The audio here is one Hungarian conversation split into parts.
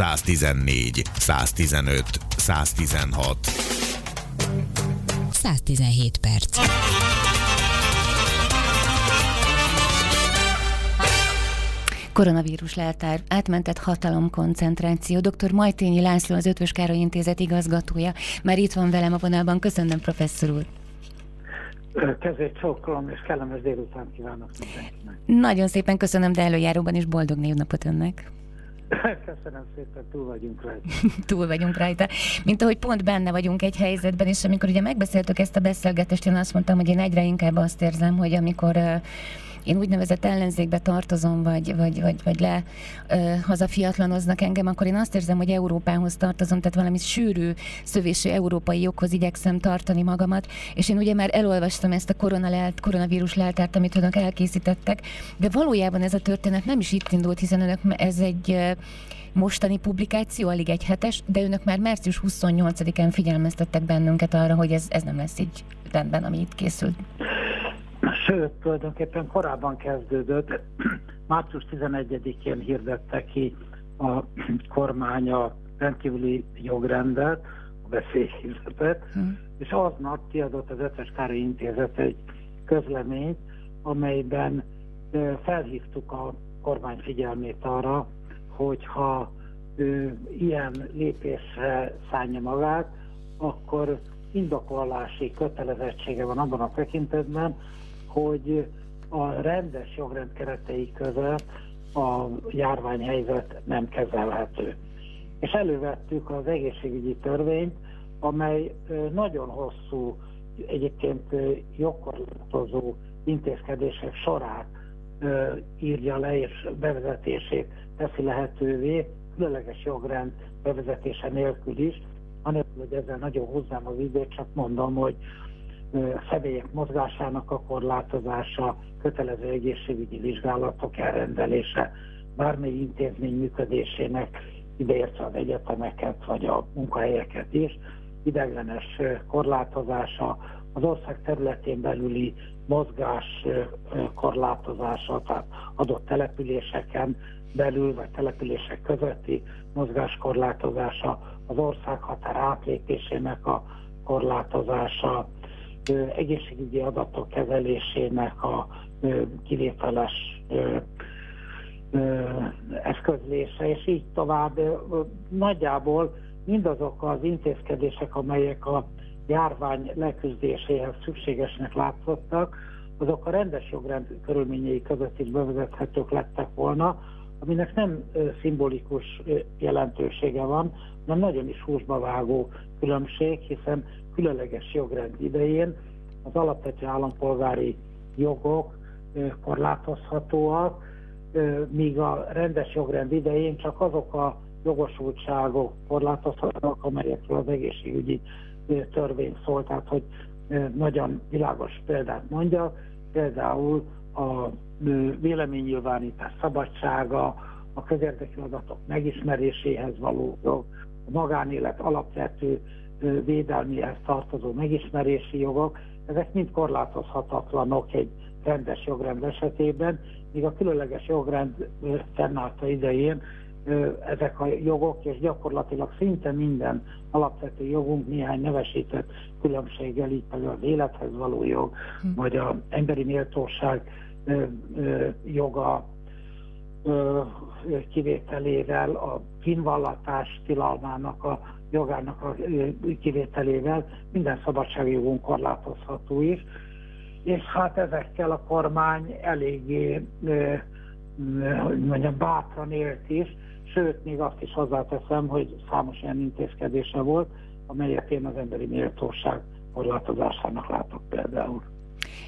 114, 115, 116. 117 perc. Koronavírus leltár, átmentett hatalomkoncentráció. Dr. Majtényi László, az Ötvös Károly Intézet igazgatója. Már itt van velem a vonalban. Köszönöm, professzor úr. Kezét csókolom, és kellemes délután kívánok mindenkinek. Nagyon szépen köszönöm, de előjáróban is boldog névnapot önnek. Köszönöm szépen, túl vagyunk rajta. túl vagyunk rajta. Mint ahogy pont benne vagyunk egy helyzetben, és amikor ugye megbeszéltük ezt a beszélgetést, én azt mondtam, hogy én egyre inkább azt érzem, hogy amikor uh, én úgynevezett ellenzékbe tartozom, vagy, vagy, vagy, vagy le ö, hazafiatlanoznak engem, akkor én azt érzem, hogy Európához tartozom, tehát valami sűrű, szövésű európai joghoz igyekszem tartani magamat, és én ugye már elolvastam ezt a koronalelt, koronavírus leltárt, amit önök elkészítettek, de valójában ez a történet nem is itt indult, hiszen önök ez egy mostani publikáció, alig egy hetes, de önök már március 28-án figyelmeztettek bennünket arra, hogy ez, ez nem lesz így rendben, ami itt készült. Sőt, tulajdonképpen korábban kezdődött. Március 11-én hirdette ki a kormány a rendkívüli jogrendet, a veszélyhelyzetet, hmm. és aznap kiadott az Ötös Károly Intézet egy közleményt, amelyben felhívtuk a kormány figyelmét arra, hogyha ő ilyen lépésre szállja magát, akkor indoklási kötelezettsége van abban a tekintetben, hogy a rendes jogrend keretei között a járványhelyzet nem kezelhető. És elővettük az egészségügyi törvényt, amely nagyon hosszú, egyébként jogkorlátozó intézkedések sorát írja le, és bevezetését teszi lehetővé, különleges jogrend bevezetése nélkül is, anélkül, hogy ezzel nagyon hozzám az időt, csak mondom, hogy személyek mozgásának a korlátozása, kötelező egészségügyi vizsgálatok elrendelése, bármely intézmény működésének, ideértve az egyetemeket vagy a munkahelyeket is, ideglenes korlátozása, az ország területén belüli mozgás korlátozása, tehát adott településeken belül vagy települések közötti mozgás korlátozása, az országhatár átlépésének a korlátozása, egészségügyi adatok kezelésének a kivételes eszközlése, és így tovább. Nagyjából mindazok az intézkedések, amelyek a járvány leküzdéséhez szükségesnek látszottak, azok a rendes jogrend körülményei között is bevezethetők lettek volna, aminek nem szimbolikus jelentősége van, hanem nagyon is húsba vágó különbség, hiszen különleges jogrend idején. Az alapvető állampolgári jogok korlátozhatóak, míg a rendes jogrend idején csak azok a jogosultságok korlátozhatóak, amelyekről az egészségügyi törvény szól, tehát hogy nagyon világos példát mondja, például a véleménynyilvánítás szabadsága, a közérdekű adatok megismeréséhez való jog, a magánélet alapvető védelmihez tartozó megismerési jogok, ezek mind korlátozhatatlanok egy rendes jogrend esetében, míg a különleges jogrend fennállta idején ezek a jogok, és gyakorlatilag szinte minden alapvető jogunk néhány nevesített különbséggel, így például az élethez való jog, hm. vagy az emberi méltóság joga kivételével, a kínvallatás tilalmának a jogának a kivételével minden szabadságjogunk korlátozható is, és hát ezekkel a kormány eléggé, hogy mondjam, bátran élt is, sőt, még azt is hozzáteszem, hogy számos ilyen intézkedése volt, amelyet én az emberi méltóság korlátozásának látok például.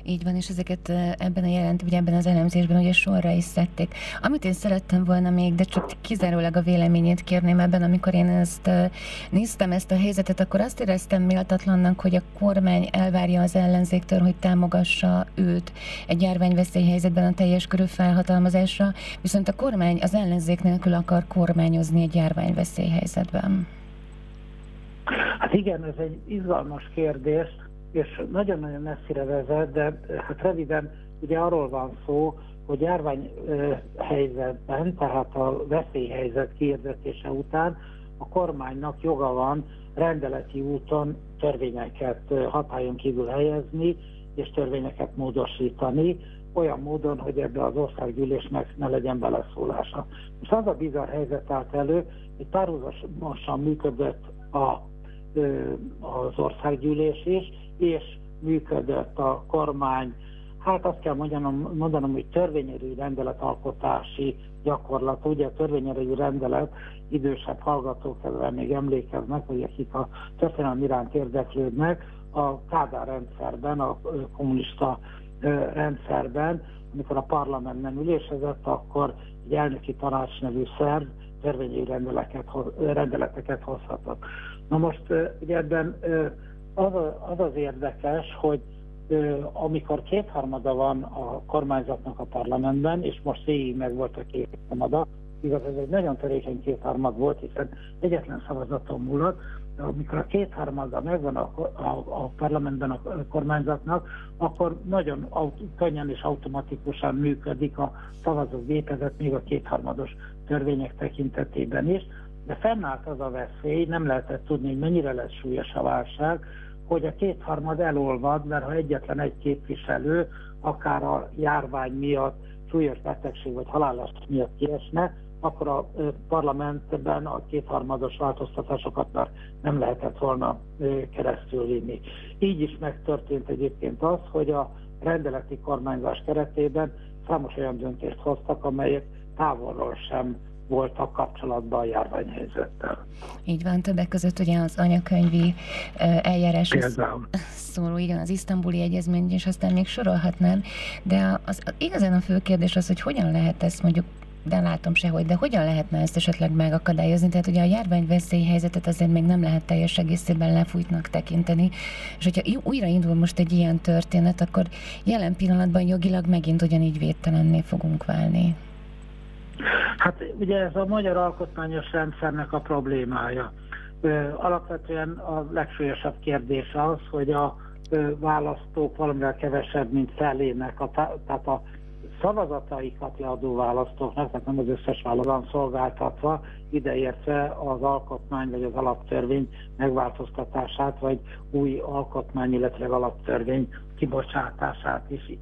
Így van, és ezeket ebben a jelent, ugye ebben az elemzésben ugye sorra is szedték. Amit én szerettem volna még, de csak kizárólag a véleményét kérném ebben, amikor én ezt néztem, ezt a helyzetet, akkor azt éreztem méltatlannak, hogy a kormány elvárja az ellenzéktől, hogy támogassa őt egy járványveszélyhelyzetben a teljes körű felhatalmazásra, viszont a kormány az ellenzék nélkül akar kormányozni egy járványveszélyhelyzetben. Hát igen, ez egy izgalmas kérdés és nagyon-nagyon messzire vezet, de hát röviden ugye arról van szó, hogy járványhelyzetben, tehát a veszélyhelyzet kiirdetése után a kormánynak joga van rendeleti úton törvényeket hatályon kívül helyezni, és törvényeket módosítani, olyan módon, hogy ebbe az országgyűlésnek ne legyen beleszólása. Most az a bizarr helyzet állt elő, hogy párhuzamosan működött a, az országgyűlés is, és működött a kormány, hát azt kell mondanom, mondanom hogy törvényerő rendeletalkotási gyakorlat. Ugye a törvényerő rendelet idősebb hallgatók ezzel még emlékeznek, hogy akik a történelem iránt érdeklődnek, a Kádár rendszerben, a kommunista rendszerben, amikor a parlamentben ülésezett, akkor egy elnöki tanács nevű szerv törvényi rendeleteket hozhatott. Na most ugye ebben az, az az érdekes, hogy amikor kétharmada van a kormányzatnak a parlamentben, és most végig meg volt a kétharmada, igaz, ez egy nagyon törékeny kétharmad volt, hiszen egyetlen szavazaton múlott, de amikor a kétharmada megvan a, a, a parlamentben a kormányzatnak, akkor nagyon aut, könnyen és automatikusan működik a szavazógépezet még a kétharmados törvények tekintetében is, de fennállt az a veszély, nem lehetett tudni, hogy mennyire lesz súlyos a válság, hogy a kétharmad elolvad, mert ha egyetlen egy képviselő, akár a járvány miatt, súlyos betegség vagy halálos miatt kiesne, akkor a parlamentben a kétharmados változtatásokat már nem lehetett volna keresztül vinni. Így is megtörtént egyébként az, hogy a rendeleti kormányzás keretében számos olyan döntést hoztak, amelyek távolról sem voltak kapcsolatban a járványhelyzettel. Így van, többek között ugye az anyakönyvi eljárás szóló, igen, az isztambuli egyezmény, és aztán még sorolhatnám, de az, az, igazán a fő kérdés az, hogy hogyan lehet ezt mondjuk de látom sehogy, de hogyan lehetne ezt esetleg megakadályozni? Tehát ugye a járvány veszélyhelyzetet azért még nem lehet teljes egészében lefújtnak tekinteni, és hogyha újra indul most egy ilyen történet, akkor jelen pillanatban jogilag megint ugyanígy védtelenné fogunk válni. Hát ugye ez a magyar alkotmányos rendszernek a problémája. Alapvetően a legsúlyosabb kérdés az, hogy a választók valamivel kevesebb, mint felének, a, tehát a szavazataikat leadó választóknak, tehát nem az összes választó szolgáltatva, ideértve az alkotmány vagy az alaptörvény megváltoztatását, vagy új alkotmány, illetve alaptörvény kibocsátását is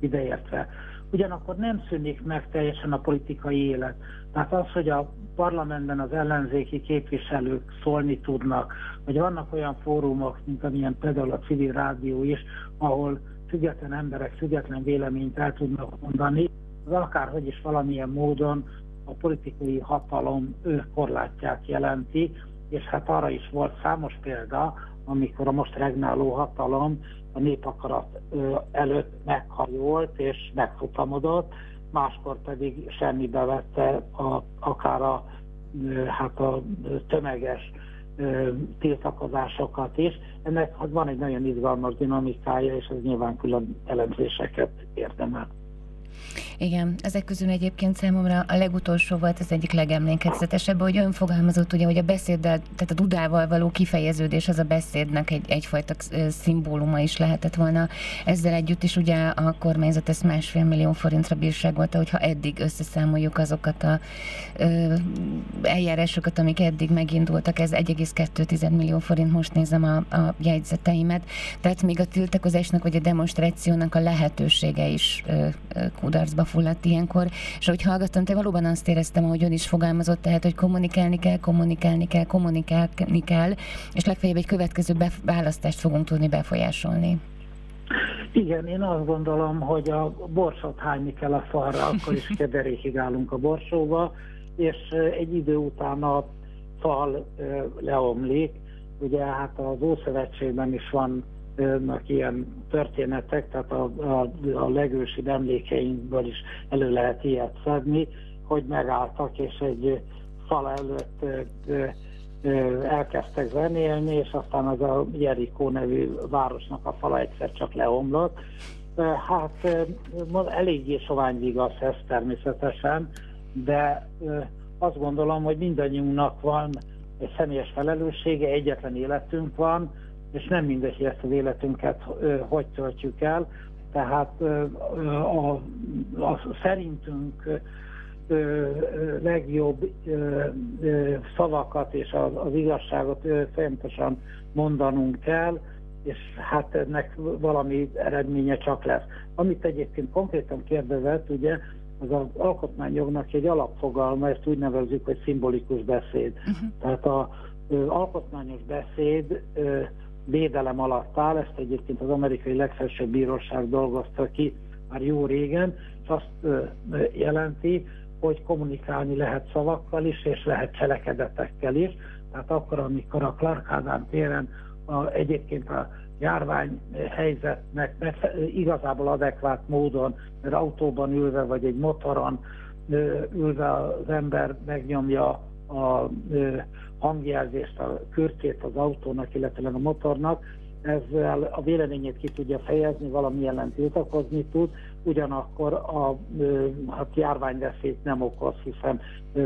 ideértve ugyanakkor nem szűnik meg teljesen a politikai élet. Tehát az, hogy a parlamentben az ellenzéki képviselők szólni tudnak, vagy vannak olyan fórumok, mint amilyen például a civil rádió is, ahol független emberek független véleményt el tudnak mondani, az akárhogy is valamilyen módon a politikai hatalom ő korlátját jelenti, és hát arra is volt számos példa, amikor a most regnáló hatalom a népakarat előtt meghajolt és megfutamodott, máskor pedig semmibe vette a, akár a, hát a tömeges tiltakozásokat is. Ennek van egy nagyon izgalmas dinamikája, és ez nyilván külön elemzéseket érdemel. Igen, ezek közül egyébként számomra a legutolsó volt az egyik legemlékezetesebb, hogy ön fogalmazott, ugye, hogy a beszéddel, tehát a dudával való kifejeződés az a beszédnek egy, egyfajta szimbóluma is lehetett volna. Ezzel együtt is ugye a kormányzat ezt másfél millió forintra bírságolta, hogyha eddig összeszámoljuk azokat a ö, eljárásokat, amik eddig megindultak, ez 1,2 millió forint, most nézem a, a jegyzeteimet. Tehát még a tiltakozásnak vagy a demonstrációnak a lehetősége is ö, ö, kudarcba fulladt ilyenkor, és ahogy hallgattam, te valóban azt éreztem, ahogy ön is fogalmazott, tehát, hogy kommunikálni kell, kommunikálni kell, kommunikálni kell, és legfeljebb egy következő választást fogunk tudni befolyásolni. Igen, én azt gondolom, hogy a borsot hányni kell a falra, akkor is kederékig állunk a borsóba, és egy idő után a fal leomlik. Ugye hát az Ószövetségben is van ilyen történetek, tehát a, a, a legősibb emlékeinkből is elő lehet ilyet szedni, hogy megálltak, és egy fal előtt elkezdtek zenélni, és aztán az a Jerikó nevű városnak a fala egyszer csak leomlott. Hát eléggé sovány vigasz ez természetesen, de azt gondolom, hogy mindannyiunknak van egy személyes felelőssége, egyetlen életünk van, és nem mindegy, hogy ezt az életünket hogy töltjük el. Tehát a, a szerintünk legjobb szavakat és az, az igazságot folyamatosan mondanunk kell, és hát ennek valami eredménye csak lesz. Amit egyébként konkrétan kérdezett, ugye, az az alkotmányjognak egy alapfogalma, ezt úgy nevezzük, hogy szimbolikus beszéd. Uh-huh. Tehát az alkotmányos beszéd ö, védelem alatt áll, ezt egyébként az amerikai legfelsőbb bíróság dolgozta ki már jó régen, és azt jelenti, hogy kommunikálni lehet szavakkal is, és lehet cselekedetekkel is. Tehát akkor, amikor a Clark Ádám téren a, egyébként a járvány helyzetnek igazából adekvát módon, mert autóban ülve vagy egy motoron ülve az ember megnyomja a hangjelzést, a körtét az autónak, illetve a motornak, ezzel a véleményét ki tudja fejezni, valami ellen tiltakozni tud, ugyanakkor a hát járványveszélyt nem okoz, hiszen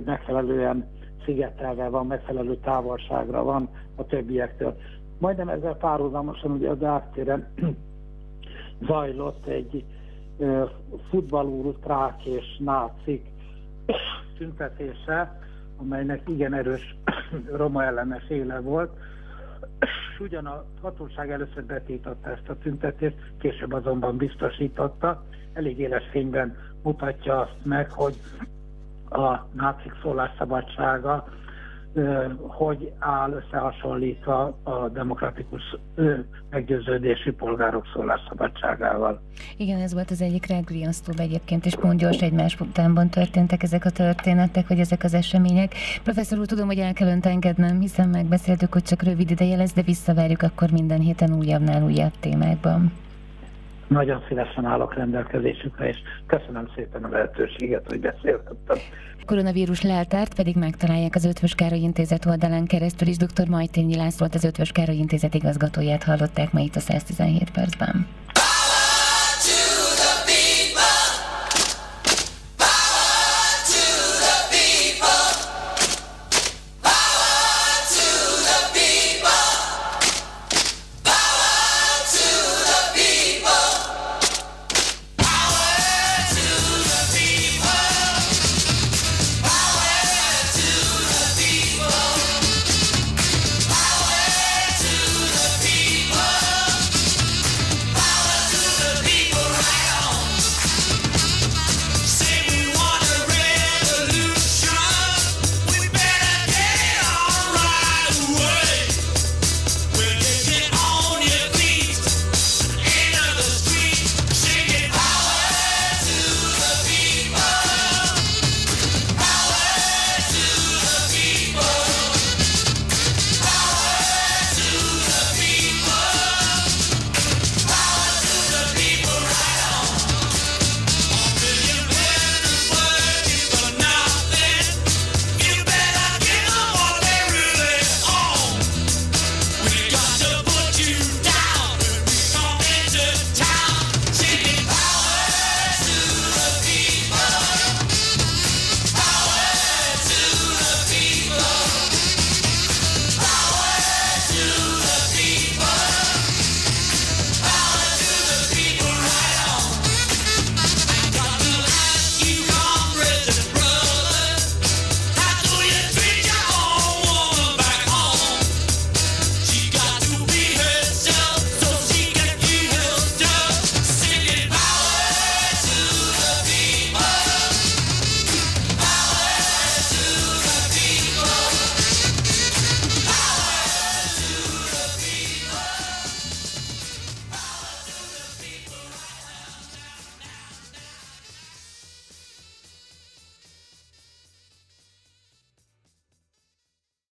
megfelelően szigetelve van, megfelelő távolságra van a többiektől. Majdnem ezzel párhuzamosan ugye a Dártéren zajlott egy futballúrutrák és nácik tüntetése, amelynek igen erős roma ellenes éle volt, ugyan a hatóság először betiltotta ezt a tüntetést, később azonban biztosította, elég éles fényben mutatja azt meg, hogy a nácik szólásszabadsága hogy áll összehasonlítva a demokratikus meggyőződési polgárok szólásszabadságával. Igen, ez volt az egyik legriasztóbb egyébként, és pont gyors egymás utánban történtek ezek a történetek, vagy ezek az események. Professzor úr, tudom, hogy el kell önt engednem, hiszen megbeszéltük, hogy csak rövid ideje lesz, de visszavárjuk akkor minden héten újabbnál újabb témákban. Nagyon szívesen állok rendelkezésükre, és köszönöm szépen a lehetőséget, hogy beszélhettem. Koronavírus leltárt pedig megtalálják az Ötvös Károly Intézet oldalán keresztül is. Dr. Majtényi Lászlót az Ötvös Károly Intézet igazgatóját hallották ma itt a 117 percben.